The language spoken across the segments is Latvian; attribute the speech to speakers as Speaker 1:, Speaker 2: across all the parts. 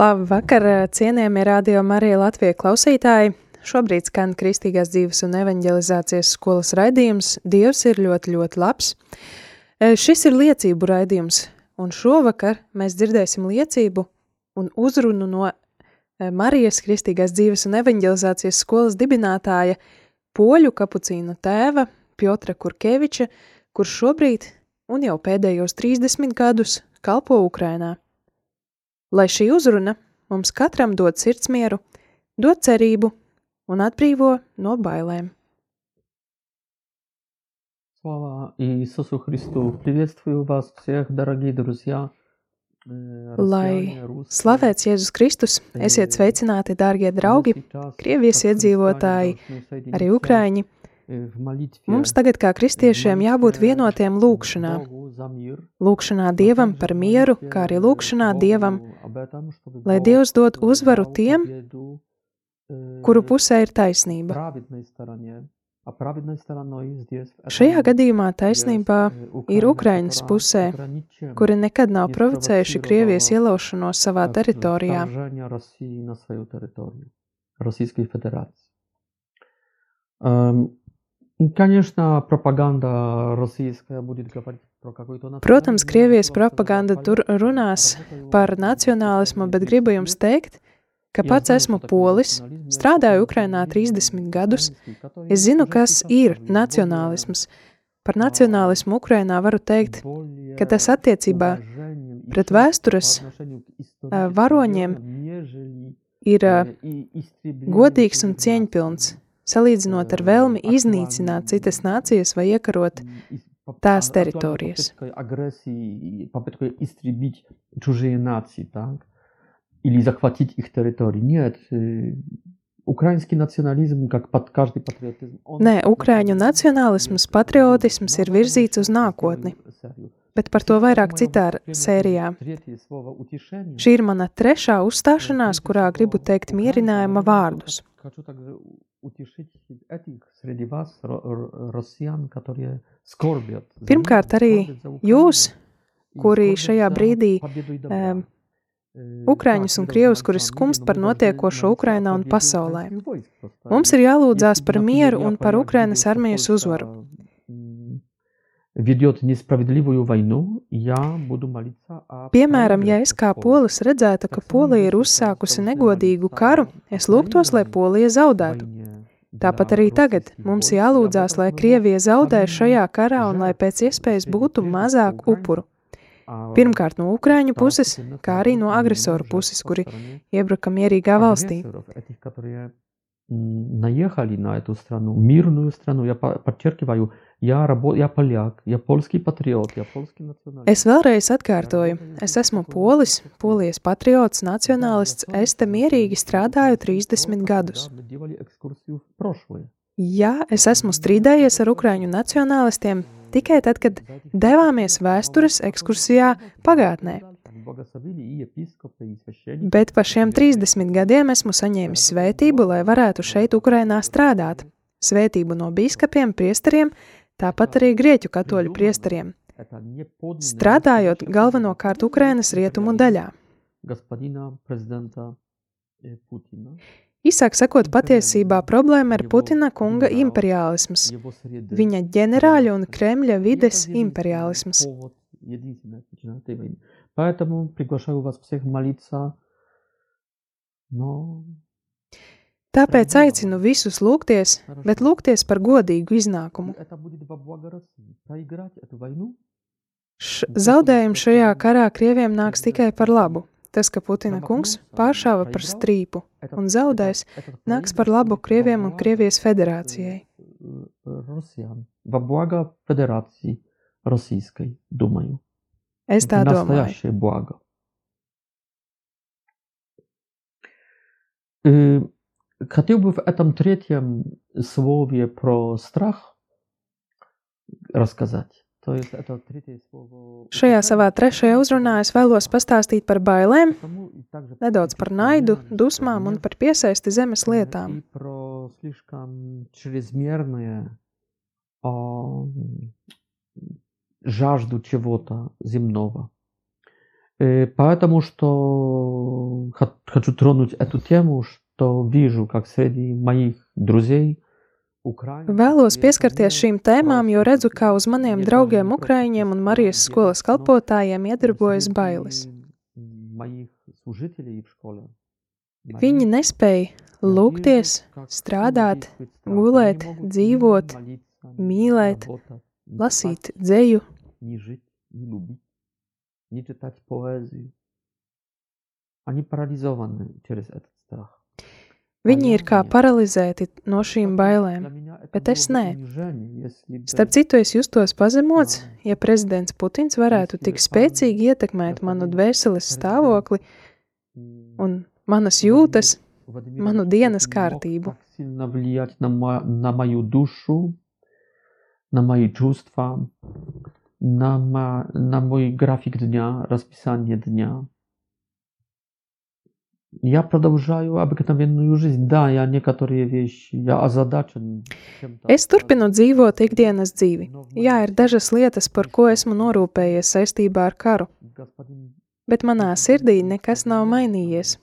Speaker 1: Labu vakar, cienījamie radio Marija Latvija klausītāji. Šobrīd skan Kristīgās dzīves un evanģelizācijas skolas raidījums Dievs ir ļoti, ļoti labs. E, Šis ir liecību raidījums, un šovakar mēs dzirdēsim liecību un uzrunu no e, Marijas Kristīgās dzīves un evanģelizācijas skolas dibinātāja poļu kapucīnu tēva Piotra Kurkeviča, kurš šobrīd un jau pēdējos 30 gadus kalpo Ukrainā. Lai šī uzruna mums katram dod sirdsmieru, dod cerību un atbrīvo no bailēm.
Speaker 2: Слава Иисусу Христу! Приветствую вас всех, дорогие друзья! э,
Speaker 1: Lai
Speaker 2: россияне, русские.
Speaker 1: slavēts Jēzus Kristus, esiet sveicināti, dārgie draugi,
Speaker 2: Мы сейчас,
Speaker 1: Krievijas
Speaker 2: как
Speaker 1: iedzīvotāji,
Speaker 2: христиане, должны
Speaker 1: arī
Speaker 2: соединиться,
Speaker 1: Ukraiņi.
Speaker 2: э, в молитве,
Speaker 1: Mums tagad kā kristiešiem
Speaker 2: в
Speaker 1: jābūt
Speaker 2: молитве
Speaker 1: vienotiem lūkšanā.
Speaker 2: Богу за мир,
Speaker 1: Lūkšanā
Speaker 2: но
Speaker 1: Dievam
Speaker 2: также
Speaker 1: par
Speaker 2: в
Speaker 1: mieru,
Speaker 2: молитве
Speaker 1: kā arī lūkšanā
Speaker 2: Богу
Speaker 1: Dievam,
Speaker 2: об этом, чтобы
Speaker 1: lai
Speaker 2: Бог
Speaker 1: Dievs dod
Speaker 2: дал
Speaker 1: uzvaru tiem,
Speaker 2: победу, э,
Speaker 1: kuru pusē ir taisnība.
Speaker 2: праведной стороне. А праведной стороной здесь это
Speaker 1: Šajā gadījumā
Speaker 2: есть,
Speaker 1: taisnībā
Speaker 2: э,
Speaker 1: ir
Speaker 2: Украина,
Speaker 1: Ukrainas
Speaker 2: которая-
Speaker 1: pusē,
Speaker 2: которая ничем
Speaker 1: kuri nekad nav
Speaker 2: не
Speaker 1: provocējuši
Speaker 2: sprovocировала
Speaker 1: Krievijas ielaušanos savā
Speaker 2: как
Speaker 1: teritorijā.
Speaker 2: вторжение России на свою территорию, Российской Федерации. Эм, и, Конечно, пропаганда российская будет говорить про какой-то
Speaker 1: Protams,
Speaker 2: национализм.
Speaker 1: Krievijas
Speaker 2: Я просто
Speaker 1: propaganda
Speaker 2: поляк,
Speaker 1: tur runās
Speaker 2: работаю
Speaker 1: par
Speaker 2: в
Speaker 1: nacionālismu, bet
Speaker 2: России
Speaker 1: gribu
Speaker 2: 30
Speaker 1: jums
Speaker 2: лет.
Speaker 1: teikt, ka
Speaker 2: Я
Speaker 1: pats
Speaker 2: знаю,
Speaker 1: esmu
Speaker 2: что такое
Speaker 1: polis,
Speaker 2: национализм. Я
Speaker 1: strādāju
Speaker 2: читаю
Speaker 1: Ukrainā
Speaker 2: национализм
Speaker 1: 30 gadus.
Speaker 2: украинский, который
Speaker 1: Es zinu,
Speaker 2: уже
Speaker 1: kas
Speaker 2: сейчас
Speaker 1: ir
Speaker 2: более-
Speaker 1: nacionālisms. Par nacionālismu Ukrainā varu teikt,
Speaker 2: более
Speaker 1: ka tas attiecībā
Speaker 2: уважением и
Speaker 1: pret
Speaker 2: чувством
Speaker 1: vēstures
Speaker 2: по отношению к
Speaker 1: э,
Speaker 2: историческим
Speaker 1: varoņiem
Speaker 2: делам, нежели,
Speaker 1: ir ā,
Speaker 2: э, и истребление
Speaker 1: godīgs un
Speaker 2: других
Speaker 1: cieņpilns,
Speaker 2: наций.
Speaker 1: salīdzinot ar vēlmi iznīcināt citas nācijas vai iekarot
Speaker 2: И- и поп-
Speaker 1: tās
Speaker 2: актуальной
Speaker 1: teritorijas.
Speaker 2: попыткой агрессии, и попыткой истребить чужие нации, так? Или захватить их территории. Нет, э, украинский национализм, как под каждый патриотизм, он
Speaker 1: Nē, Ukrāņu nacionālisms, patriotisms ir virzīts uz nākotni, bet par to vairāk citā sērijā. Šī ir mana trešā uzstāšanās, kurā gribu teikt mierinājuma vārdus.
Speaker 2: Хочу также утешить этих среди вас, ро- ро- россиян, которые скорбят. за
Speaker 1: Pirmkārt,
Speaker 2: мир,
Speaker 1: arī
Speaker 2: скорбят за Украину
Speaker 1: jūs,
Speaker 2: и
Speaker 1: kuri
Speaker 2: скорбят
Speaker 1: šajā
Speaker 2: за
Speaker 1: brīdī,
Speaker 2: победу и добра.
Speaker 1: эм,
Speaker 2: Э,
Speaker 1: Ukrāņus
Speaker 2: да,
Speaker 1: un
Speaker 2: мы
Speaker 1: krievus,
Speaker 2: должны
Speaker 1: kuri
Speaker 2: молиться о
Speaker 1: skumst
Speaker 2: мире,
Speaker 1: par
Speaker 2: но мы должны
Speaker 1: notiekošo
Speaker 2: молиться о
Speaker 1: Ukrainā un
Speaker 2: победе
Speaker 1: pasaulē.
Speaker 2: украинских войск просто.
Speaker 1: Mums ir jālūdzās
Speaker 2: Если
Speaker 1: par
Speaker 2: бы,
Speaker 1: mieru
Speaker 2: например,
Speaker 1: un
Speaker 2: я
Speaker 1: par
Speaker 2: поляк
Speaker 1: Ukrainas
Speaker 2: видел, что
Speaker 1: armijas
Speaker 2: Польша,
Speaker 1: uzvaru.
Speaker 2: м, ведет несправедливую войну, я буду молиться о
Speaker 1: Piemēram, ja
Speaker 2: проигрыше
Speaker 1: es kā
Speaker 2: Польши.
Speaker 1: polis redzētu, ka Polija ir uzsākusi negodīgu karu, es lūgtos, lai Polija zaudētu. Tāpat arī tagad mums jālūdzās, lai Krievija zaudē šajā karā un lai pēc iespējas būtu mazāk upuru. Pirmkārt no Ukrāņu puses, kā arī no agresoru puses, kuri iebruka mierīgā valstī.
Speaker 2: агрессоров, этих, которые м, наехали на эту страну, мирную страну. Я по- подчеркиваю, jārabo, ja paļāk, ja polski patrioti, ja polski nacionālisti.
Speaker 1: Es vēlreiz atkārtoju, es esmu polis, polijas patriots, nacionālists, es te mierīgi strādāju 30 gadus. Jā, es esmu strīdējies ar ukraiņu nacionālistiem tikai tad, kad devāmies vēstures ekskursijā pagātnē. Bet par šiem 30 gadiem esmu saņēmis svētību, lai varētu šeit, Ukrainā, strādāt. Svētību no biskupiem, priesteriem, tāpat arī grieķu katoļu priesteriem,
Speaker 2: Это не подлинное
Speaker 1: strādājot
Speaker 2: настоящее
Speaker 1: galvenokārt Ukrainas rietumu daļā.
Speaker 2: господина президента э, Путина.
Speaker 1: Īsāk sakot, patiesībā problēma ir Putina kunga imperiālisms,
Speaker 2: его среды.
Speaker 1: viņa ģenerāļa un Kremļa
Speaker 2: И
Speaker 1: vides
Speaker 2: это единственный
Speaker 1: imperiālisms.
Speaker 2: повод, единственная причина этой войны. Поэтому приглашаю вас всех молиться. Но
Speaker 1: Tāpēc aicinu visus lūgties, bet lūgties par godīgu iznākumu. Š zaudējumi šajā karā krieviem nāks tikai par labu. Tas, ka Putina kungs pāršāva par strīpu un zaudēs, nāks par labu krieviem un Krievijas federācijai. Es tā domāju.
Speaker 2: Хотел бы в этом третьем слове про страх рассказать.
Speaker 1: Šajā savā trešajā uzrunā es vēlos pastāstīt par bailēm, nedaudz par naidu, dusmām un par piesaisti zemes lietām.
Speaker 2: а, жажду чего-то земного. Э, Поэтому что хо- хочу тронуть эту тему, что вижу, как среди моих друзей Украинцев,
Speaker 1: Vēlos
Speaker 2: есть
Speaker 1: pieskarties
Speaker 2: ну,
Speaker 1: šīm tēmām, jo
Speaker 2: просто
Speaker 1: redzu, kā uz maniem
Speaker 2: не
Speaker 1: draugiem,
Speaker 2: даже не
Speaker 1: ukrāņiem un
Speaker 2: просто
Speaker 1: Marijas
Speaker 2: страх,
Speaker 1: skolas
Speaker 2: но
Speaker 1: kalpotājiem iedarbojas
Speaker 2: среди
Speaker 1: bailes.
Speaker 2: моих служителей в школе.
Speaker 1: Viņi
Speaker 2: Моих
Speaker 1: nespēja
Speaker 2: Я вижу,
Speaker 1: lūgties,
Speaker 2: как
Speaker 1: strādāt,
Speaker 2: сильно действует страх.
Speaker 1: gulēt,
Speaker 2: Они могут ни
Speaker 1: dzīvot,
Speaker 2: молиться, ни
Speaker 1: mīlēt,
Speaker 2: работать, ни
Speaker 1: lasīt
Speaker 2: спать,
Speaker 1: dzēju,
Speaker 2: ни жить, ни любить, ни читать поэзию. Они парализованы через этот страх.
Speaker 1: Viņi ir kā
Speaker 2: Vaļānie.
Speaker 1: paralizēti no šīm
Speaker 2: Поэтому
Speaker 1: bailēm.
Speaker 2: для меня это
Speaker 1: bet
Speaker 2: было
Speaker 1: es
Speaker 2: бы
Speaker 1: nē.
Speaker 2: унижение, если бы
Speaker 1: Starp citu, es justos pazemots,
Speaker 2: Jā.
Speaker 1: ja prezidents Putins varētu tik spēcīgi ietekmēt manu dvēseles stāvokli
Speaker 2: м,
Speaker 1: un manas jūtas, manu dienas kārtību.
Speaker 2: Так сильно влиять на, мо- на мою душу, на мои чувства, Я продолжаю обыкновенную жизнь. Да, я некоторые вещи, я озадачен чем-то.
Speaker 1: Es turpinu dzīvot ikdienas dzīvi. Jā, ir dažas lietas, par ko esmu norūpējies saistībā ar karu,
Speaker 2: Господин
Speaker 1: bet manā sirdī nekas nav mainījies.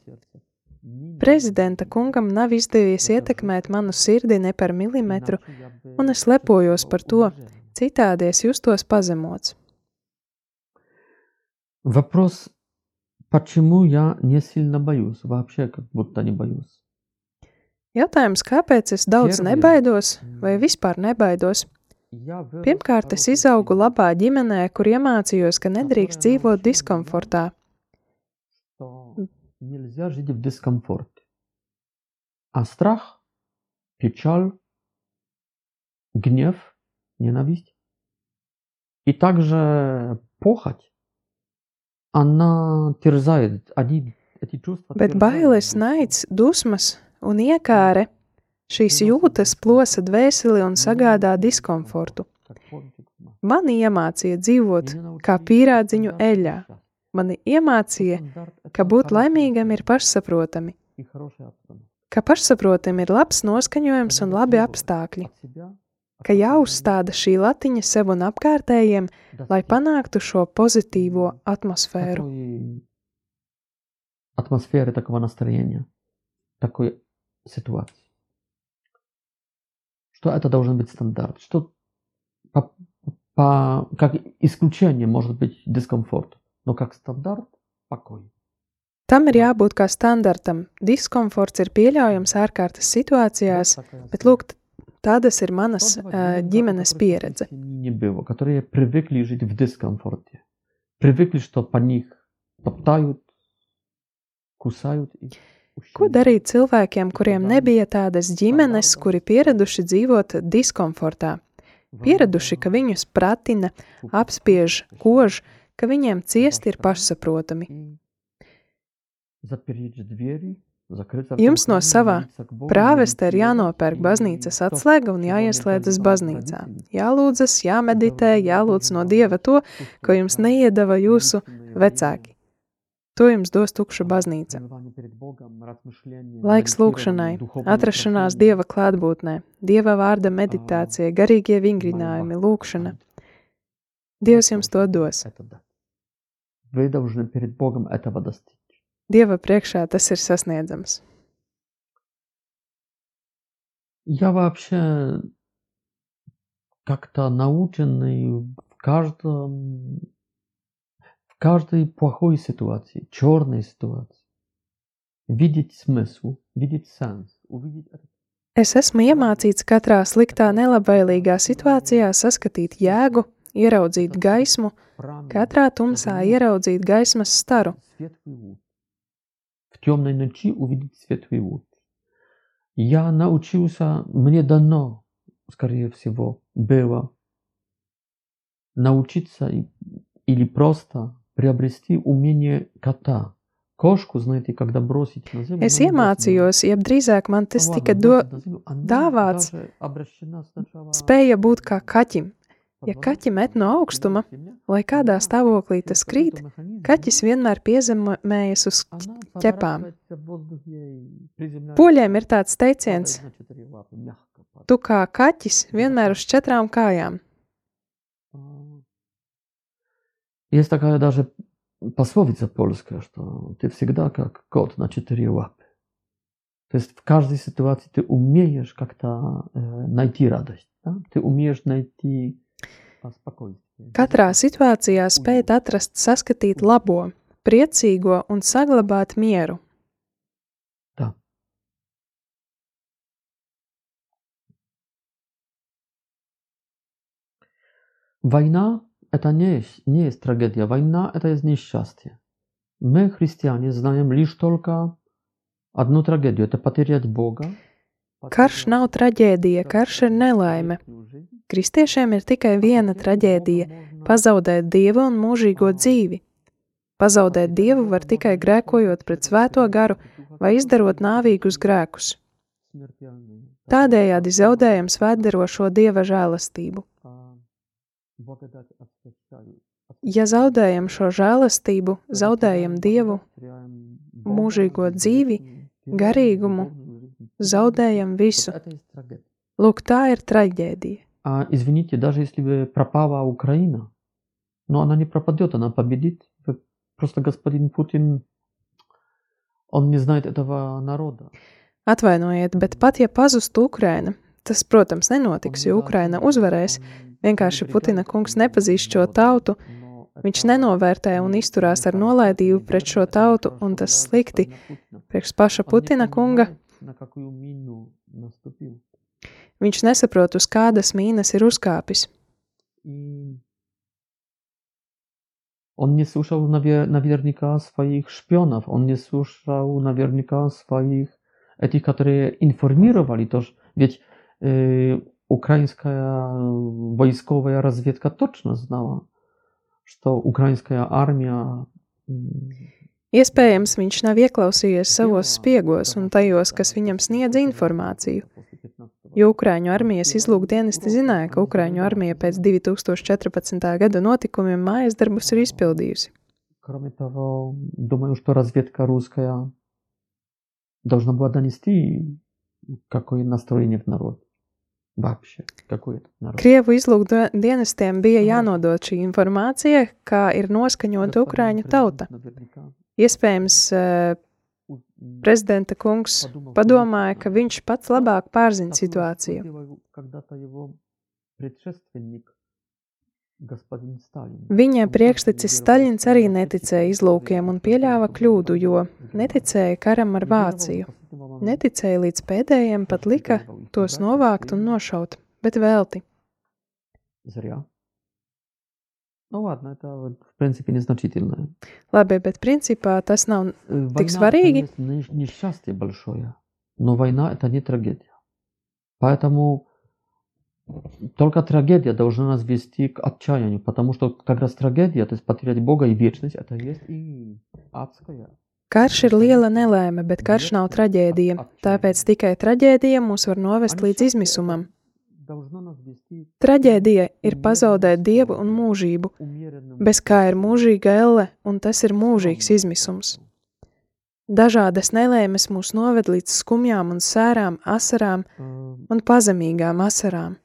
Speaker 1: Prezidenta kungam nav izdevies ietekmēt manu sirdi ne par milimetru, un es lepojos par to. citādi es justos pazemots.
Speaker 2: Вопрос, почему я не сильно боюсь, вообще как будто не боюсь.
Speaker 1: Jautājums, kāpēc es daudz nebaidos vai vispār nebaidos? Pirmkārt, es izaugu labā ģimenē, kur iemācījos, ka nedrīkst dzīvot diskomfortā.
Speaker 2: нельзя жить в дискомфорте. А страх, печаль, гнев, ненависть и также похоть,
Speaker 1: Bet bailes, naids, dusmas un iekāre. Šīs jūtas plosa dvēseli un sagādā diskomfortu. Mani iemācīja dzīvot kā pīrādziņu eļļā. Mani iemācīja, ka būt laimīgam ir pašsaprotami, ka pašsaprotami ir labs noskaņojums un labi apstākļi, ka
Speaker 2: окружения
Speaker 1: jāuzstāda šī latiņa sev un apkārtējiem, lai
Speaker 2: достичь
Speaker 1: panāktu šo pozitīvo atmosfēru.
Speaker 2: такой атмосферы, такого настроения, такой ситуации. Что это должен быть стандарт, что по, по- как исключение может быть дискомфорт, но как стандарт покой.
Speaker 1: Tam ir jābūt kā standartam. Diskomforts ir pieļaujams ārkārtas situācijās,
Speaker 2: Вот такая
Speaker 1: bet
Speaker 2: ситуация.
Speaker 1: lūk, tādas ir manas
Speaker 2: Кто два
Speaker 1: uh,
Speaker 2: ребенка,
Speaker 1: ģimenes
Speaker 2: которых
Speaker 1: pieredze.
Speaker 2: в семье не было, которые привыкли жить в дискомфорте, привыкли, что по них топтают, кусают их.
Speaker 1: Ko
Speaker 2: ущемляют.
Speaker 1: darīt cilvēkiem, kuriem nebija tādas ģimenes, kuri pieraduši dzīvot diskomfortā, pieraduši, ka viņus pratina, apspiež, kož, ka viņiem ciest ir pašsaprotami?
Speaker 2: И запереть двери, закрыться в
Speaker 1: Jums
Speaker 2: том
Speaker 1: no
Speaker 2: храме,
Speaker 1: savā
Speaker 2: молиться к Богу,
Speaker 1: Prāvestē ir
Speaker 2: медитировать,
Speaker 1: jānopērk
Speaker 2: и
Speaker 1: baznīcas
Speaker 2: то,
Speaker 1: atslēga un
Speaker 2: чего не
Speaker 1: jāieslēdzas
Speaker 2: дали вам
Speaker 1: baznīcā.
Speaker 2: родители.
Speaker 1: Jālūdzas, jāmeditē,
Speaker 2: Это
Speaker 1: jālūdz
Speaker 2: вы
Speaker 1: no
Speaker 2: должны
Speaker 1: Dieva to,
Speaker 2: чувствовать
Speaker 1: ko jums
Speaker 2: там
Speaker 1: neiedeva jūsu
Speaker 2: молитвенное
Speaker 1: vecāki. To jums dos tukša
Speaker 2: время,
Speaker 1: baznīca.
Speaker 2: пребывание перед Богом, размышление,
Speaker 1: Laiks
Speaker 2: медитирование,
Speaker 1: lūkšanai,
Speaker 2: духовное
Speaker 1: atrašanās
Speaker 2: пробуждение.
Speaker 1: Dieva klātbūtnē, Dieva vārda meditācija, garīgie vingrinājumi,
Speaker 2: Молва.
Speaker 1: lūkšana. Dievs jums to dos.
Speaker 2: Это да. Вы должны перед Богом этого достичь.
Speaker 1: Dieva priekšā tas ir sasniedzams.
Speaker 2: Я вообще как-то наученный в каждом, в каждой плохой ситуации, черной ситуации, видеть смысл, видеть сенс, увидеть этот
Speaker 1: Es esmu iemācīts katrā sliktā, nelabvēlīgā situācijā saskatīt jēgu, ieraudzīt gaismu,
Speaker 2: пламя,
Speaker 1: katrā tumsā ieraudzīt gaismas staru,
Speaker 2: луч. темной ночи увидеть светлый луч. Я научился, мне дано, скорее всего, было научиться или просто приобрести умение кота. Кошку, знаете, когда бросить на землю,
Speaker 1: Es
Speaker 2: на
Speaker 1: iemācījos, jeb drīzāk man tas
Speaker 2: Ну
Speaker 1: tika do, dāvāts spēja būt kā kaķim. Ja kaķi met no augstuma, lai kādā stāvoklī tas krīt, kaķis vienmēr piezemējas uz ķepām. Poļiem ir tāds teiciens, tu kā kaķis vienmēr uz četrām kājām.
Speaker 2: Есть такая даже пословица польская, что ты всегда как кот на четыре лапы. То есть в каждой ситуации ты умеешь как-то э, найти радость, да? ты умеешь найти.
Speaker 1: Katrā situācijā spējat atrast, saskatīt labo, priecīgo un saglabāt mieru.
Speaker 2: Да. Война это не есть, не есть трагедия. Война это есть несчастье. Мы, христиане, знаем лишь только одну трагедию. Это потерять Бога.
Speaker 1: Karš nav traģēdija, karš ir nelaime. Kristiešiem ir tikai viena traģēdija - pazaudēt dievu un mūžīgo dzīvi. Pazaudēt dievu var tikai grēkojot pret svēto garu vai izdarot nāvīgus grēkus. Tādējādi zaudējam svētdarošo dieva žēlastību. Ja zaudējam šo žēlastību, zaudējam dievu, mūžīgo dzīvi, garīgumu, zaudējam visu. Lūk, tā ir traģēdija.
Speaker 2: А извините, даже если бы пропала Украина, но она не пропадет, она победит. Вы- Просто господин Путин, он не знает этого народа.
Speaker 1: Atvainojiet, bet pat ja pazustu Ukraina, tas, protams, nenotiks, jo Ukraina uzvarēs. Vienkārši Putina kungs nepazīst šo tautu, viņš nenovērtē un izturās ar nolaidību pret šo tautu, un tas slikti priekš paša Putina kunga.
Speaker 2: На какую мину наступил.
Speaker 1: Viņš nesaprot, uz kādas mīnas ir uzkāpis.
Speaker 2: И он не слушал наве- наверняка своих шпионов, он не слушал наверняка своих этих, которые информировали тоже. Ведь э, украинская войсковая разведка точно знала, что украинская армия м,
Speaker 1: Iespējams, viņš nav ieklausījies savos spiegos un tajos, kas viņam sniedza informāciju, jo Ukrāņu armijas izlūkdienesti zināja, ka Ukrāņu armija pēc 2014. gada notikumiem mājas darbus ir izpildījusi.
Speaker 2: Кроме того, думаю, что разведка русская должна была донести, какое настроение в народ. Вообще, какой это народ.
Speaker 1: Krievu izlūkdienestiem bija jānodod šī informācija, kā ir noskaņota
Speaker 2: Господин
Speaker 1: Ukrāņu
Speaker 2: президент
Speaker 1: tauta.
Speaker 2: наверняка
Speaker 1: Iespējams, eh,
Speaker 2: у- м,
Speaker 1: prezidenta kungs
Speaker 2: подумал, что
Speaker 1: padomāja,
Speaker 2: вот,
Speaker 1: ka
Speaker 2: э,
Speaker 1: viņš pats labāk pārzina
Speaker 2: такую
Speaker 1: situāciju. Viņa
Speaker 2: Он также
Speaker 1: priekštecis
Speaker 2: лидировал
Speaker 1: Staļins arī
Speaker 2: в
Speaker 1: neticēja
Speaker 2: России,
Speaker 1: izlūkiem un pieļāva kļūdu, jo neticēja karam ar
Speaker 2: Лидировал
Speaker 1: Vāciju.
Speaker 2: до последнего момента.
Speaker 1: Neticēja līdz pēdējiem, pat lika tos novākt un nošaut, bet velti.
Speaker 2: Зря. Ну ладно, это вот, в принципе незначительное.
Speaker 1: Labi, bet principā tas nav
Speaker 2: Э,
Speaker 1: Tik
Speaker 2: Война,
Speaker 1: svarīgi.
Speaker 2: конечно, не- несчастье большое, но война это не трагедия. Поэтому только трагедия должна нас вести к отчаянию, потому что как раз трагедия, то есть потерять Бога и вечность, это есть и адская.
Speaker 1: Karš ir liela nelaime, bet karš nav traģēdija. Tāpēc tikai traģēdija mūs var novest līdz izmisumam.
Speaker 2: Должно нас вести
Speaker 1: Traģēdija ir pazaudēt dievu un mūžību,
Speaker 2: умеренным
Speaker 1: bez kā ir mūžīga elle, un tas ir mūžīgs izmisums. Dažādas nelēmes mūs noved līdz skumjām un sērām, asarām
Speaker 2: Э,
Speaker 1: un pazemīgām asarām.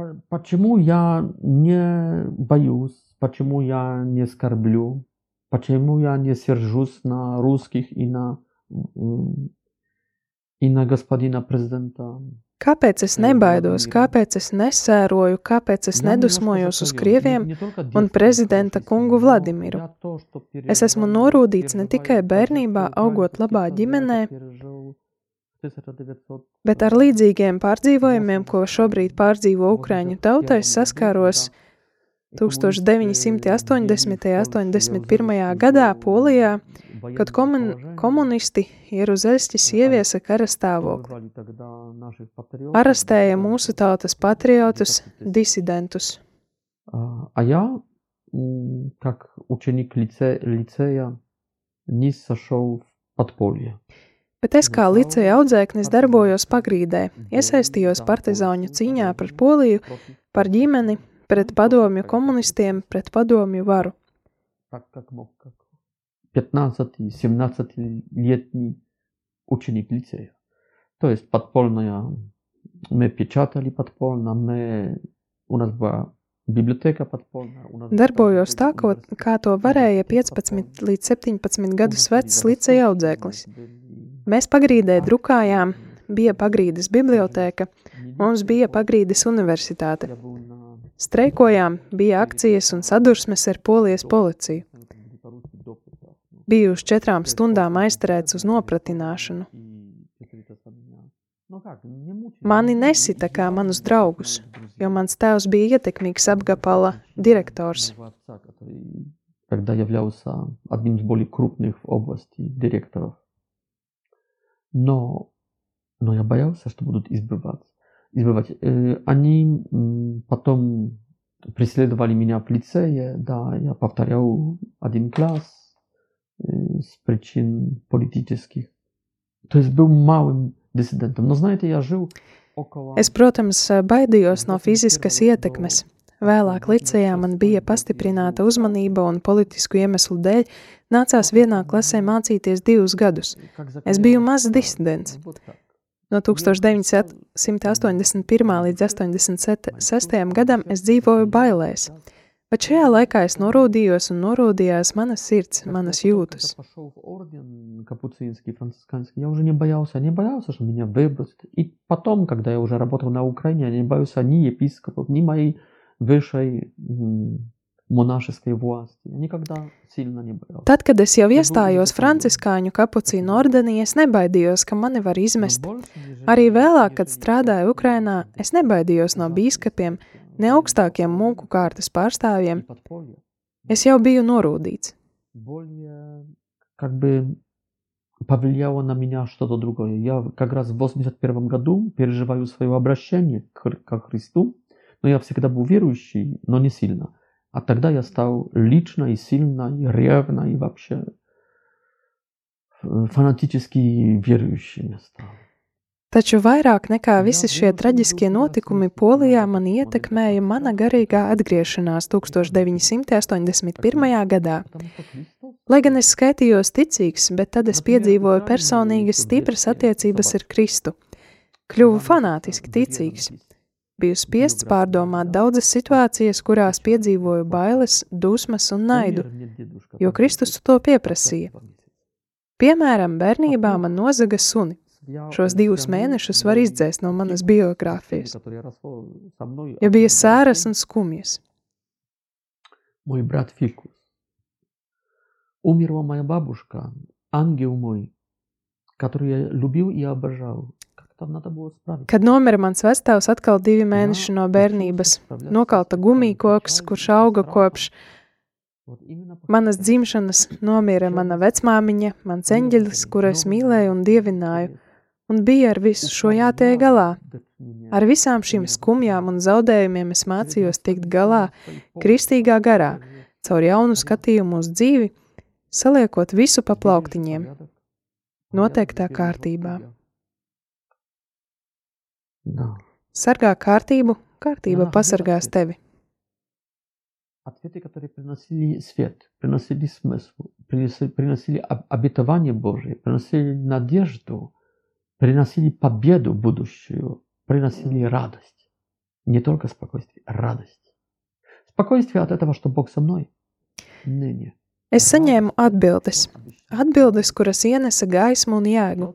Speaker 2: по- Почему я не боюсь, почему я не скорблю, почему я не сержусь на русских и на, м, и на господина президента?
Speaker 1: Kāpēc es nebaidos, kāpēc es nesēroju, kāpēc es
Speaker 2: Я
Speaker 1: nedusmojos
Speaker 2: немножко
Speaker 1: uz
Speaker 2: состарел.
Speaker 1: krieviem
Speaker 2: Не- не только
Speaker 1: un
Speaker 2: детство
Speaker 1: prezidenta
Speaker 2: хорошее
Speaker 1: kungu
Speaker 2: но
Speaker 1: Vladimiru?
Speaker 2: я то, что
Speaker 1: Es esmu
Speaker 2: переживаю,
Speaker 1: norūdīts ne tikai
Speaker 2: переживаю
Speaker 1: bērnībā,
Speaker 2: каждый
Speaker 1: augot
Speaker 2: украинский
Speaker 1: labā
Speaker 2: солдат,
Speaker 1: ģimenē,
Speaker 2: пережил в 1900
Speaker 1: Bet ar līdzīgiem pārdzīvojumiem, ko šobrīd pārdzīvo Ukraiņu tautai, saskāros 1980. un 81. gadā Polijā, kad komun komunisti Jeruzalemes ieviesa kara stāvokli. Arestēja mūsu tautas patriotus, disidentus.
Speaker 2: A ja, kā ucenik liceja, nis sašau v podpolje
Speaker 1: bet es kā liceja audzēknis darbojos pagrīdē, iesaistījos partizāņu cīņā par Poliju, par ģimeni, pret padomju komunistiem, pret padomju varu.
Speaker 2: 15-17-letni ucznik liceja. To jest podpolna, my pieczatali podpolna, my, u nas była Bibliotēka pat polna.
Speaker 1: Darbojos tā, ko, kā to varēja 15 līdz 17 gadus vecs liceja audzēklis. Mēs pagrīdē drukājām, bija pagrīdes bibliotēka, mums bija pagrīdes universitāte.
Speaker 2: Я был на
Speaker 1: Streikojām, bija akcijas un sadursmes ar polijas policiju.
Speaker 2: по-русски допыта. Ну,
Speaker 1: Biju uz četrām stundām aizturēts uz nopratināšanu.
Speaker 2: и какие-то сомнения. Ну как, не мучили,
Speaker 1: Mani
Speaker 2: не
Speaker 1: nesita
Speaker 2: мучили,
Speaker 1: kā
Speaker 2: не
Speaker 1: manus
Speaker 2: мучили
Speaker 1: draugus,
Speaker 2: друзья.
Speaker 1: jo mans tēvs bija ietekmīgs apgabala direktors.
Speaker 2: Моего отца, который тогда являлся одним из более крупных в области директоров. Но, но я боялся, что будут избивать. избивать. Э, Они м, потом преследовали меня в лицее, да, я повторял один класс э, с причин политических. То есть был малым диссидентом. Но знаете, я жил около...
Speaker 1: Es, protams, baidījos no fiziskas ietekmes. Vēlāk licejā man bija pastiprināta uzmanība un politisku iemeslu dēļ nācās vienā klasē mācīties divus gadus. Es biju mazs disidents. No 1981. līdz 86. gadam es dzīvoju bailēs, bet šajā laikā es norūdījos un norūdījās manas sirds, manas jūtas.
Speaker 2: Когда пошел в орден капуцинский, францисканский, я уже не боялся, не боялся, что меня выбросят. И потом, когда я уже работал на Украине, я не боялся ни епископов, ни моей высшей м, monāšiskai власти. Я никогда сильно не боялся.
Speaker 1: Tad, kad es jau iestājos Franciskāņu kapucīnu ordenī, es nebaidījos, ka mani var izmest. Arī vēlāk, kad strādāju Ukrainā, es nebaidījos no bīskapiem, ne augstākiem mūku kārtas pārstāvjiem. Es jau biju norūdīts.
Speaker 2: более как бы повлияло на меня что-то другое. Я как раз в 81 году переживаю свое обращение к, Хри- ко Христу, но я всегда был верующий, но не сильно. А тогда я стал лично и сильно, и ревно, и вообще э, фанатически верующим я стал.
Speaker 1: Taču vairāk nekā visi šie traģiskie notikumi Polijā mani ietekmēja mana garīgā atgriešanās 1981. gadā.
Speaker 2: Потому что Христос
Speaker 1: Lai gan es skaitījos ticīgs, bet tad es piedzīvoju personīgas stipras attiecības ar Kristu. Kļuvu fanātiski ticīgs. Biju spiests pārdomāt daudzas situācijas, kurās piedzīvoju bailes, dusmas un naidu.
Speaker 2: Умер мне дедушка,
Speaker 1: jo Kristus to pieprasīja. Piemēram, bērnībā man nozaga suni. Šos divus mēnešus var izdzēst no manas biogrāfijas, jo bija sēras un skumjas.
Speaker 2: Мой брат Фикус. Умерла моя бабушка, ангел мой, который я любил и обожал.
Speaker 1: Kad nomira mans vectēvs atkal divi mēneši no bērnības, nokalta gumijkoks, kurš auga kopš manas dzimšanas, nomira mana vecmāmiņa, mans eņģelis, kuru es mīlēju un dievināju, un bija ar visu šo jātiek galā. Ar visām šīm skumjām un zaudējumiem es mācījos tikt galā kristīgā garā, caur jaunu skatījumu uz dzīvi, saliekot visu pa plauktiņiem, noteiktā kārtībā.
Speaker 2: Да.
Speaker 1: Sargā kārtību, kārtība pasargās tevi.
Speaker 2: Ответы, которые приносили свет, приносили смысл, приносили, приносили об- обетование Божие, приносили надежду, приносили победу будущую, приносили радость. Не только спокойствие, радость. Спокойствие от этого, что Бог со мной. Ныне.
Speaker 1: Es saņēmu atbildes, atbildes, kuras ienesa gaismu un jēgu.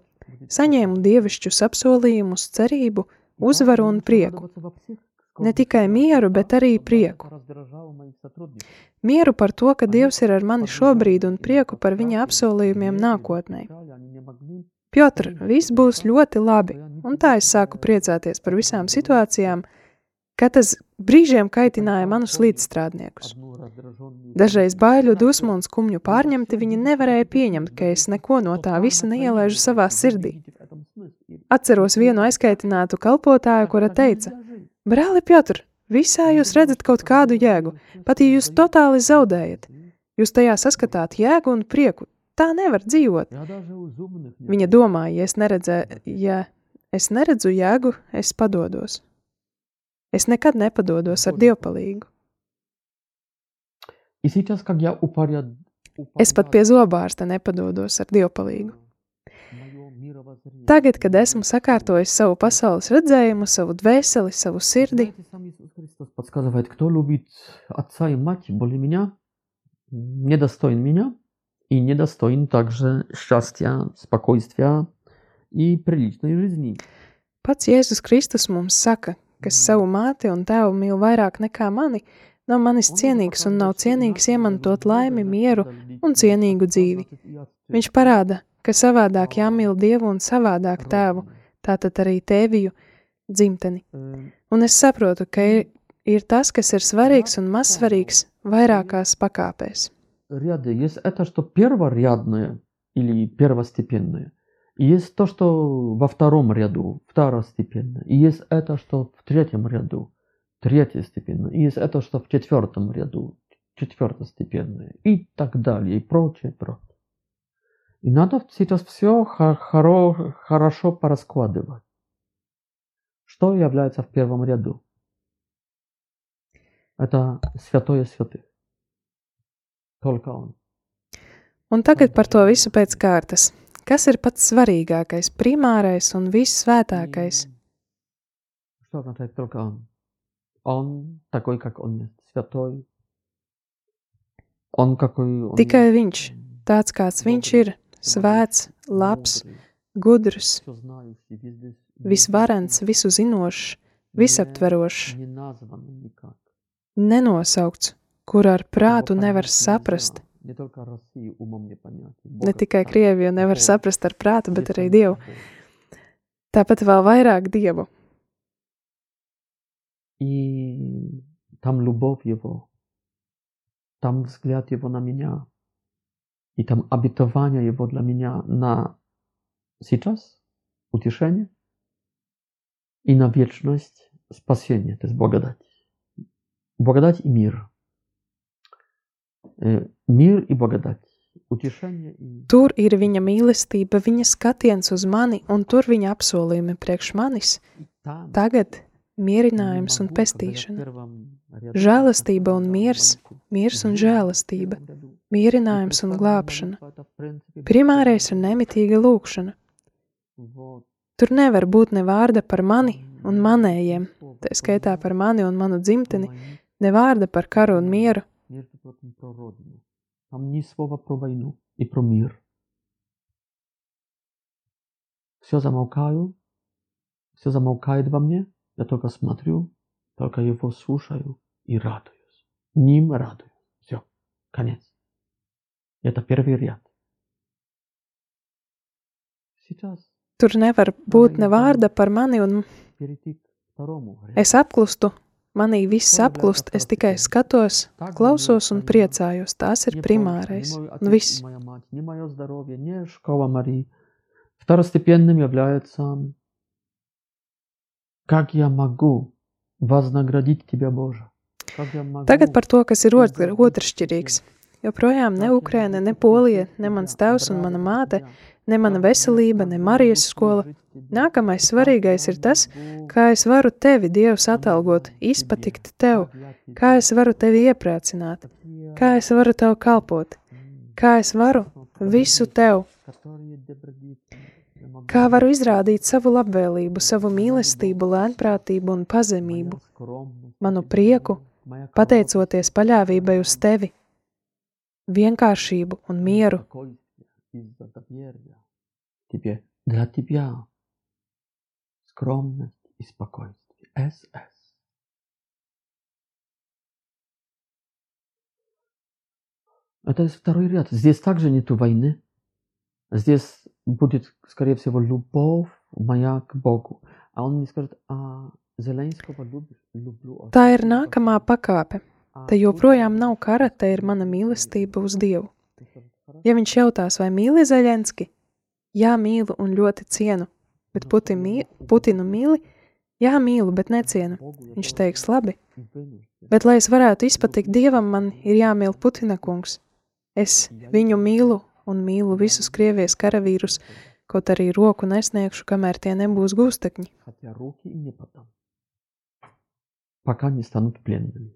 Speaker 1: Saņēmu dievišķus apsolījumus, cerību, uzvaru un prieku. Ne tikai mieru, bet arī prieku. Mieru par to, ka Dievs ir ar mani šobrīd un prieku par viņa apsolījumiem nākotnē. Piotr, viss būs ļoti labi, un tā es sāku priecāties par visām situācijām, ka tas brīžiem kaitināja manus līdzstrādniekus. Dažreiz baiļu, dusmu un skumju pārņemti viņi nevarēja pieņemt, ka es neko no tā visa neielaižu savā sirdī. Atceros vienu aizkaitinātu kalpotāju, kura teica: Brāli, Piotr, visā jūs redzat kaut kādu jēgu, pat ja jūs totāli zaudējat. Jūs tajā saskatāt jēgu un prieku. Tā nevar dzīvot. Viņa domāja, ja es, neredzē, ja es neredzu jēgu, es padodos. Es nekad nepadodos ar dievpalīgu.
Speaker 2: И сейчас, как я упоряд...
Speaker 1: Es pat pie zobārsta nepadodos ar dievpalīgu.
Speaker 2: Мое мировоззрение.
Speaker 1: Tagad, kad esmu sakārtojis savu pasaules redzējumu, savu dvēseli, savu sirdi,
Speaker 2: Знаете, сам Иисус Христос подсказывает, кто любит отца и мать более меня, недостоин меня и недостоин также счастья, спокойствия и приличной жизни.
Speaker 1: pats Jēzus Kristus mums saka, kas savu māti un tēvu mīl vairāk nekā mani, nav manis cienīgs un nav cienīgs iemantot laimi, mieru un cienīgu dzīvi. Viņš parāda, ka savādāk jāmīl Dievu un savādāk tēvu, tātad arī tēviju dzimteni.
Speaker 2: Э,
Speaker 1: Un es saprotu, ka ir, ir tas, kas ir svarīgs un mazsvarīgs vairākās pakāpēs.
Speaker 2: Ряды. Есть это, что перворядное или первостепенное. Есть то, что во втором ряду, второстепенное. И есть это, что в третьем ряду, третьестепенное. И есть это, что в четвертом ряду, четвертостепенное. И так далее, и прочее, прочее. И надо сейчас все хоро- хорошо пораскладывать. Что является в первом ряду? Это святое святых. Только он.
Speaker 1: Un tagad par to visu pēc kārtas. Kas ir pats svarīgākais, primārais un vissvētākais?
Speaker 2: И Что означает только он? Он такой, как он есть, святой. Он какой он
Speaker 1: Tikai
Speaker 2: есть.
Speaker 1: viņš, tāds kāds viņš ir, svēts, labs, gudrs,
Speaker 2: Всё знающий, везде-
Speaker 1: visvarens, visu zinošs, visaptverošs,
Speaker 2: Не названный никак.
Speaker 1: nenosaukts, kur ar prātu
Speaker 2: Его
Speaker 1: nevar
Speaker 2: понять
Speaker 1: saprast.
Speaker 2: нельзя. Не только России умом не понять.
Speaker 1: Ne tikai Krieviju nevar saprast ar prātu, bet arī Dievu. Tāpat vēl vairāk Dievu.
Speaker 2: И там любовь его, там взгляд его на меня, и там обетование его для меня на сейчас, утешение, и на вечность спасение, то есть благодать. Благодать и мир.
Speaker 1: Tur ir viņa mīlestība, viņa skatiens uz mani, un tur viņa apsolījumi priekš manis. Tagad mierinājums un pestīšana, žēlastība un miers, miers un žēlastība, mierinājums un glābšana. Primārais ir nemitīga lūkšana. Tur nevar būt ne vārda par mani un manējiem, tā skaitā par mani un manu dzimteni, ne vārda par karu un mieru,
Speaker 2: Между прочим, про родину. Там ни слова про войну и про мир. Все замолкаю, все замолкает во мне, я только смотрю, только его слушаю и радуюсь. Ним радуюсь. Все, конец. Это первый ряд. Сейчас
Speaker 1: tur nevar būt ne vārda par mani un es apklustu, manī viss apklust, es tikai skatos, klausos un priecājos, tās ir
Speaker 2: Не
Speaker 1: primārais,
Speaker 2: прочь, ни мой
Speaker 1: un
Speaker 2: отец,
Speaker 1: viss.
Speaker 2: ни моя мать, ни мое здоровье, ни школа Марии. Второстепенным является, как я могу вознаградить тебя, Боже? Как я могу
Speaker 1: Tagad par to, kas ir otr, otršķirīgs. Joprojām ne Ukraina, ne Polija, ne mans tēvs un mana māte, ne mana veselība, ne Marijas skola. Nākamais svarīgais ir tas, kā es varu tevi, Dievs, atalgot, izpatikt tev, kā es varu tevi iepriecināt, kā es varu tev kalpot, kā es varu visu tev, kā varu izrādīt savu labvēlību, savu mīlestību, lēnprātību un pazemību, manu prieku, pateicoties paļāvībai uz tevi, vienkāršību un mieru.
Speaker 2: Тебе, для тебя скромность и спокойствие. СС. Это есть второй ряд. Здесь также нету войны. Здесь будет, скорее всего, любовь моя к Богу. А он мне скажет, а Zelenskого люблю, люблю
Speaker 1: Tā ir nākamā pakāpe. Te joprojām nav kara, te ir mana mīlestība uz Dievu. Ja viņš jautās, vai mīli Zeļenski, jā, mīlu un ļoti cienu, bet Putin mī, Putinu mīli, jā, mīlu, bet necienu. Viņš teiks, labi, bet lai es varētu izpatikt Dievam, man ir jāmīl Putina kungs. Es viņu mīlu un mīlu visus Krievijas karavīrus, kaut arī roku nesniegšu, kamēr tie nebūs gūstekņi.
Speaker 2: Хотя руки им не подам. Пока не станут пленными.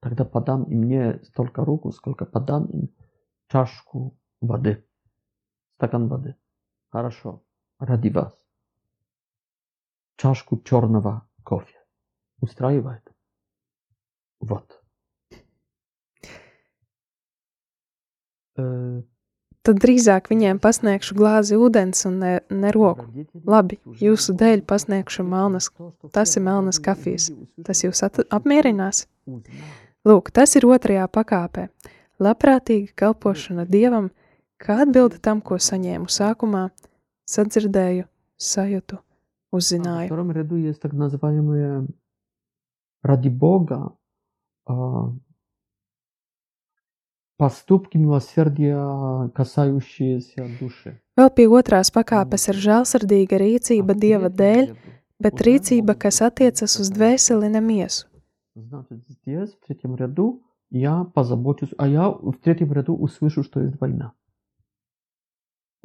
Speaker 2: Тогда подам им не столько руку, сколько подам им чашку воды. Стакан воды. Хорошо. Ради вас. Чашку черного кофе. Устраивает? Вот. Э,
Speaker 1: Tad drīzāk viņiem pasniegšu glāzi ūdens un ne, ne roku. Labi, jūsu dēļ pasniegšu melnas, tas ir melnas kafijas. Tas jūs at, apmierinās? Lūk, tas ir otrajā pakāpē. Labprātīga kalpošana Dievam, kā atbilde tam, ko saņēmu sākumā, sadzirdēju, sajūtu,
Speaker 2: Во
Speaker 1: uzzināju.
Speaker 2: втором ряду есть так называемые ради Бога а, поступки милосердия, касающиеся души.
Speaker 1: Vēl pie otrās pakāpes ir žēlsirdīga rīcība
Speaker 2: А в
Speaker 1: Dieva
Speaker 2: третьем
Speaker 1: dēļ,
Speaker 2: ряду
Speaker 1: bet
Speaker 2: вот
Speaker 1: rīcība,
Speaker 2: это
Speaker 1: kas attiecas uz dvēseli, ne miesu.
Speaker 2: Значит, здесь, в третьем ряду, я позабочусь, а я в третьем ряду услышу, что есть война.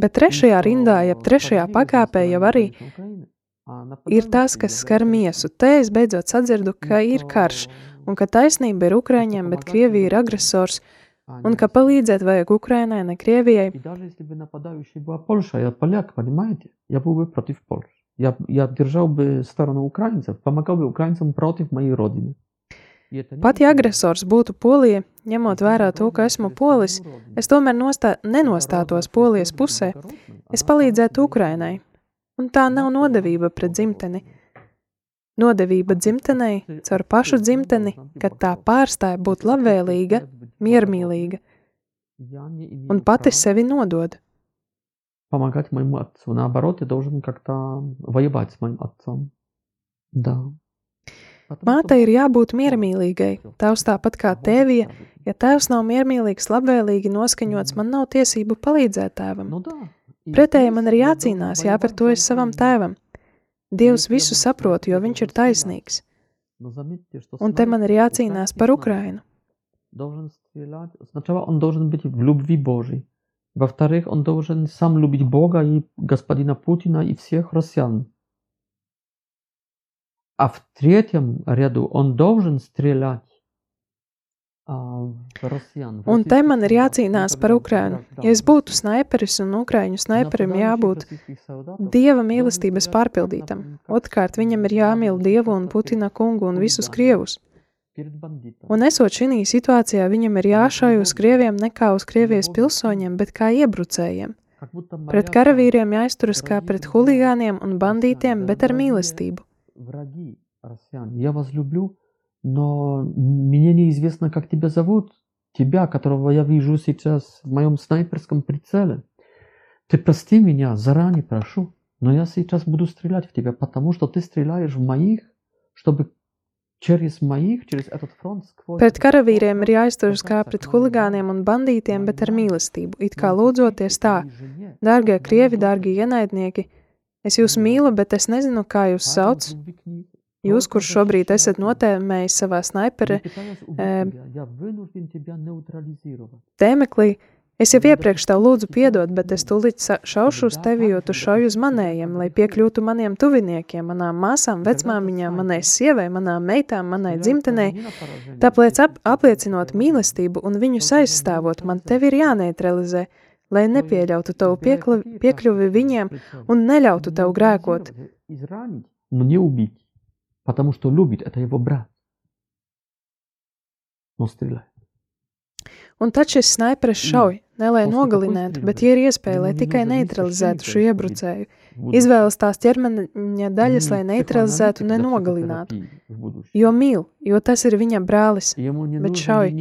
Speaker 1: Bet trešajā rindā, jeb trešajā pakāpē jau arī ir tas, kas skar miesu. Te es beidzot sadzirdu, ka ir karš, un ka taisnība ir Ukraiņiem, bet Krievija ir agresors, un ka palīdzēt vajag Ukrainai, ne Krievijai.
Speaker 2: И даже если бы нападающей была Польша, я поляк, понимаете? Я был бы против Польши. Я, я держал бы сторону украинцев, помогал бы украинцам против моей родины. И это не
Speaker 1: Pat ja
Speaker 2: очень
Speaker 1: agresors būtu Polija, ņemot vērā to, ka esmu polis, es tomēr nostā, nenostātos Polijas pusē, es palīdzētu Ukrainai. Un tā nav nodevība pret dzimteni. Nodevība dzimtenei caur pašu dzimteni, kad tā pārstāja būt labvēlīga, miermīlīga un pati sevi nodod.
Speaker 2: помогать моему отцу. Наоборот, я должен как-то воевать с моим отцом. Да. Потому что
Speaker 1: Mātei ir jābūt miermīlīgai, tavs tāpat kā tēvija. Ja tēvs nav miermīlīgs, labvēlīgi noskaņots, man nav tiesību palīdzēt tēvam.
Speaker 2: Ну да. И
Speaker 1: Pretēji man
Speaker 2: здесь
Speaker 1: ir
Speaker 2: я
Speaker 1: jācīnās,
Speaker 2: должен
Speaker 1: jāpratojas
Speaker 2: воевать за
Speaker 1: savam
Speaker 2: Украину.
Speaker 1: tēvam. Dievs visu saprot, jo viņš ir taisnīgs.
Speaker 2: Но заметьте, что
Speaker 1: Un te man ir
Speaker 2: снайпер,
Speaker 1: jācīnās
Speaker 2: украинский
Speaker 1: par
Speaker 2: снайпер,
Speaker 1: Ukrainu.
Speaker 2: должен стрелять. Сначала он должен быть в любви Божьей. Во-вторых, он должен сам любить Бога и господина Путина и всех россиян. А в третьем ряду он должен стрелять а, в россиян. в
Speaker 1: Un te
Speaker 2: российских
Speaker 1: man ir
Speaker 2: солдат,
Speaker 1: jācīnās
Speaker 2: никогда
Speaker 1: par
Speaker 2: не
Speaker 1: Ukrainu.
Speaker 2: граждан.
Speaker 1: Ja es būtu snaiperis un Ukraiņu snaiperim
Speaker 2: Нападающих
Speaker 1: jābūt
Speaker 2: российских солдатов
Speaker 1: Dieva
Speaker 2: должен
Speaker 1: mīlestības
Speaker 2: стрелять
Speaker 1: pārpildītam,
Speaker 2: как, например,
Speaker 1: otrkārt viņam ir jāmīl Dievu un Putina kungu un visus krievus.
Speaker 2: перед бандитом.
Speaker 1: Un esot šī situācijā, viņam ir jāšauj uz krieviem nekā uz Krievijas pilsoņiem, bet kā iebrucējiem.
Speaker 2: Как будто
Speaker 1: Pret
Speaker 2: моя
Speaker 1: karavīriem jāizturas kā pret huligāniem un bandītiem, bet ar mīlestību.
Speaker 2: Враги россиян. Я вас люблю, но мне неизвестно, как тебя зовут. Тебя, которого я вижу сейчас в моем снайперском прицеле. Ты прости меня, заранее прошу, но я сейчас буду стрелять в тебя, потому что ты стреляешь в моих, чтобы через моих, через этот фронт сквозь...
Speaker 1: Pret karavīriem ir jāizturas kā pret huligāniem un bandītiem, bet ar mīlestību, it kā lūdzoties tā: Dārgie krievi, dārgie ienaidnieki, es jūs mīlu, bet es nezinu, kā jūs sauc. Jūs, kurš šobrīd esat notēmējis savā snaipera э, tēmeklī, es jau iepriekš tev lūdzu piedot, bet es tūlīt šaušu uz tevi, jo tu šauj uz manējiem, lai piekļūtu maniem tuviniekiem, manām māsām, vecmāmiņām, manai sievai, manām meitām, manai dzimtenei. Tāpēc ap, apliecinot mīlestību un viņus aizstāvot, man tevi ir jāneutralizē, lai nepieļautu tavu piekļuvi, piekļuvi viņiem un neļautu tev grēkot.
Speaker 2: Изранить, но не убить. Потому что любит, это его брат. Он стреляет.
Speaker 1: Un tad šis snaiperis šauj, ne lai nogalinātu, bet, ja ir iespēja, lai tikai neutralizētu šo iebrucēju, izvēlas tās ķermeņa daļas, lai neutralizētu, ne nogalinātu. Jo mīl, jo tas ir viņa brālis. bet šauj.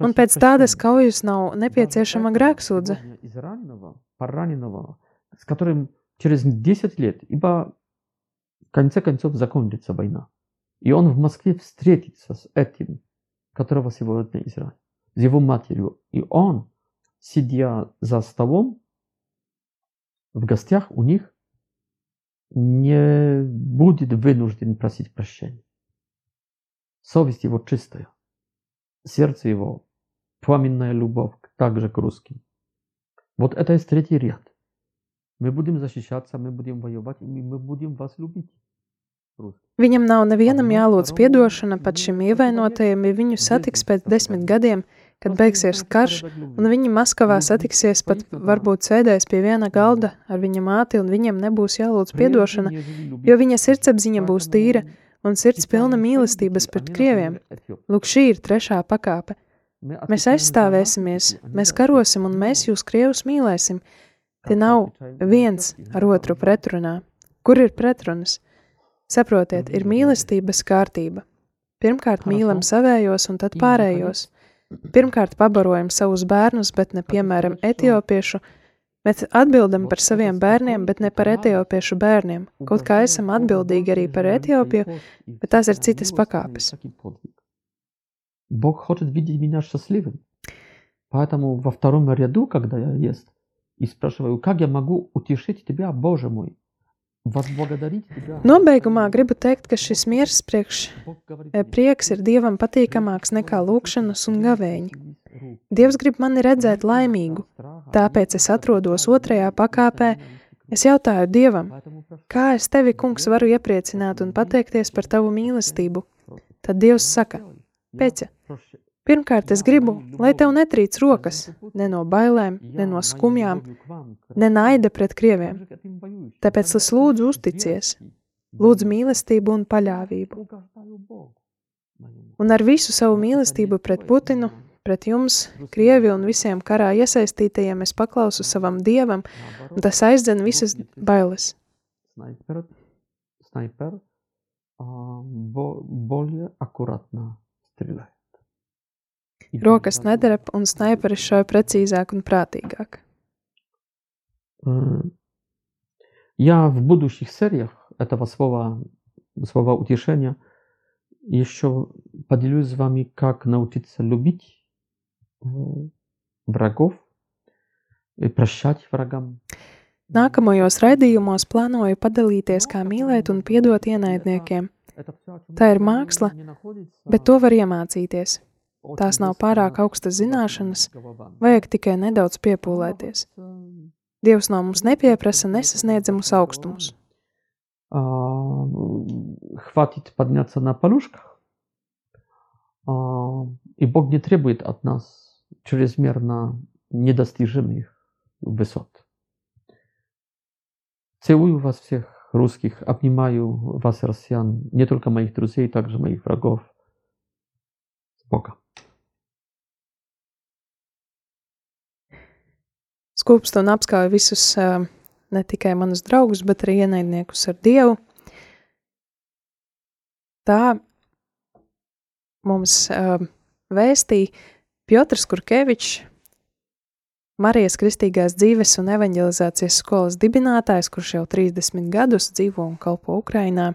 Speaker 1: Un pēc tādas kaujas nav nepieciešama grēksūdze.
Speaker 2: Израненного, пораненного, с которым через 10 лет, ибо конце концов закончится война. И он в Москве встретится с этим, которого сегодня Израиль, с его матерью. И он, сидя за столом, в гостях у них, не будет вынужден просить прощения. Совесть его чистая, сердце его пламенная любовь также к русским. Вот это есть третий ряд. Мы будем защищаться, мы будем воевать, и мы будем вас любить.
Speaker 1: Viņam nav nevienam jālūdz piedošana pat šim ievainotajam, ja viņu satiks pēc desmit gadiem, kad beigsies karš, un viņi Maskavā satiksies pat varbūt sēdēs pie viena galda ar viņa māti, un viņiem nebūs jālūdz piedošana, jo viņa sirdsapziņa būs tīra un sirds pilna mīlestības pret krieviem. Lūk, šī ir trešā pakāpe. Mēs aizstāvēsimies, mēs karosim un mēs jūs krievus mīlēsim. Te nav viens ar otru pretrunā. Kur ir pretrunas? Saprotiet, ir mīlestības kārtība. Pirmkārt, mīlam savējos un tad pārējos. Pirmkārt, pabarojam savus bērnus, bet ne piemēram etiopiešu. Mēs atbildam par saviem bērniem, bet ne par etiopiešu bērniem. Kaut kā esam atbildīgi arī par Etiopiju, bet tās ir citas pakāpes.
Speaker 2: Бог хочет видеть меня счастливым. Поэтому во втором ряду, когда я есть, и спрашиваю, как я могу утешить тебя, Боже мой, возблагодарить тебя.
Speaker 1: Nobeigumā gribu teikt, ka šis miers priekš, e, prieks ir dievam patīkamāks nekā lūkšanas un gavēņa. Dievs grib mani redzēt laimīgu, tāpēc es atrodos otrajā pakāpē. Es jautāju Dievam, kā es tevi, kungs, varu iepriecināt un pateikties par tavu mīlestību? Tad Dievs saka, Pēca, pirmkārt es gribu, lai tev netrīc rokas, ne no bailēm, ne no skumjām, ne naida pret krieviem. Tāpēc es lūdzu uzticies, lūdzu mīlestību un paļāvību. Un ar visu savu mīlestību pret Putinu, pret jums, Krievi un visiem karā iesaistītajiem es paklausu savam dievam, un tas aizdzen visas bailes.
Speaker 2: Снайпер, снайпер а, бо- более аккуратно стреляет. И
Speaker 1: Rokas
Speaker 2: более
Speaker 1: nedarab un snaiperis šauj precīzāk un prātīgāk.
Speaker 2: Э, Я в будущих сериях этого слова, слова утешения еще поделюсь с вами, как научиться любить э, врагов, и прощать врагам.
Speaker 1: Nākamajos raidījumos plānoju padalīties, kā mīlēt un piedot ienaidniekiem,
Speaker 2: Это всё, о чём
Speaker 1: Tā ir
Speaker 2: мы
Speaker 1: māksla,
Speaker 2: не находится
Speaker 1: bet to var iemācīties. Tās nav pārāk augstas zināšanas. Vajag tikai nedaudz piepūlēties.
Speaker 2: Требуется
Speaker 1: Dievs no mums nepieprasa nesasniedzamus augstumus.
Speaker 2: хватит подняться на полушках, а, и Бог не требует от нас чрезмерно недостижимых высот. Целую вас всех русских, обнимаю вас, россиян, не только моих друзей, также моих врагов. С
Speaker 1: Skūpstu un apskauju visus, ā, ne tikai manus draugus, bet arī ienaidniekus ar Dievu. Tā mums uh, vēstīja Piotrs Kurkevičs, Marijas Kristīgās dzīves un evanģelizācijas skolas dibinātājs, kurš jau 30 gadus dzīvo un kalpo Ukrainā.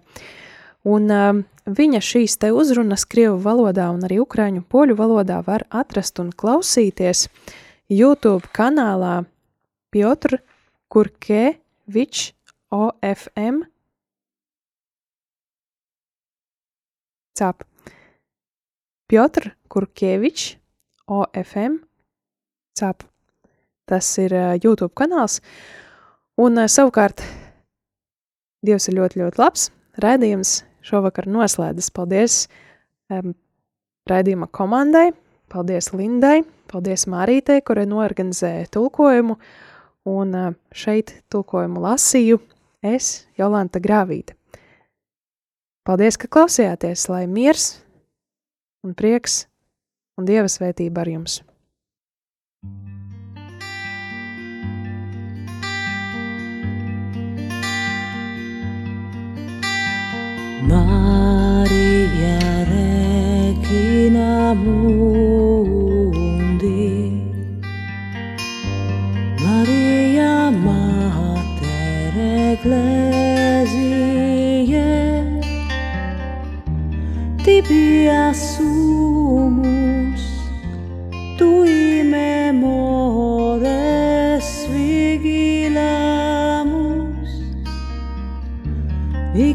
Speaker 1: Un uh, viņa šīs te uzrunas krievu valodā un arī ukraiņu poļu valodā var atrast un klausīties YouTube kanālā Piotr Kurkevičs OFM. Cap. Piotr Kurkevičs OFM. Cap. Tas ir uh, YouTube kanāls. Un uh, savukārt Dievs ir ļoti, ļoti labs. Raidījums šovakar noslēdzas. Paldies um, raidījuma komandai, paldies Lindai, paldies Mārītei, kurai norganizēja tulkojumu. Un šeit tulkojumu lasīju es, Jolanta Grāvīte. Paldies, ka klausījāties, lai miers un prieks un dieva svētība ar jums!
Speaker 3: Maria Regina Mundi
Speaker 4: εκλέζιε τι πιασούμους του είμαι μόρες φυγγυλάμους η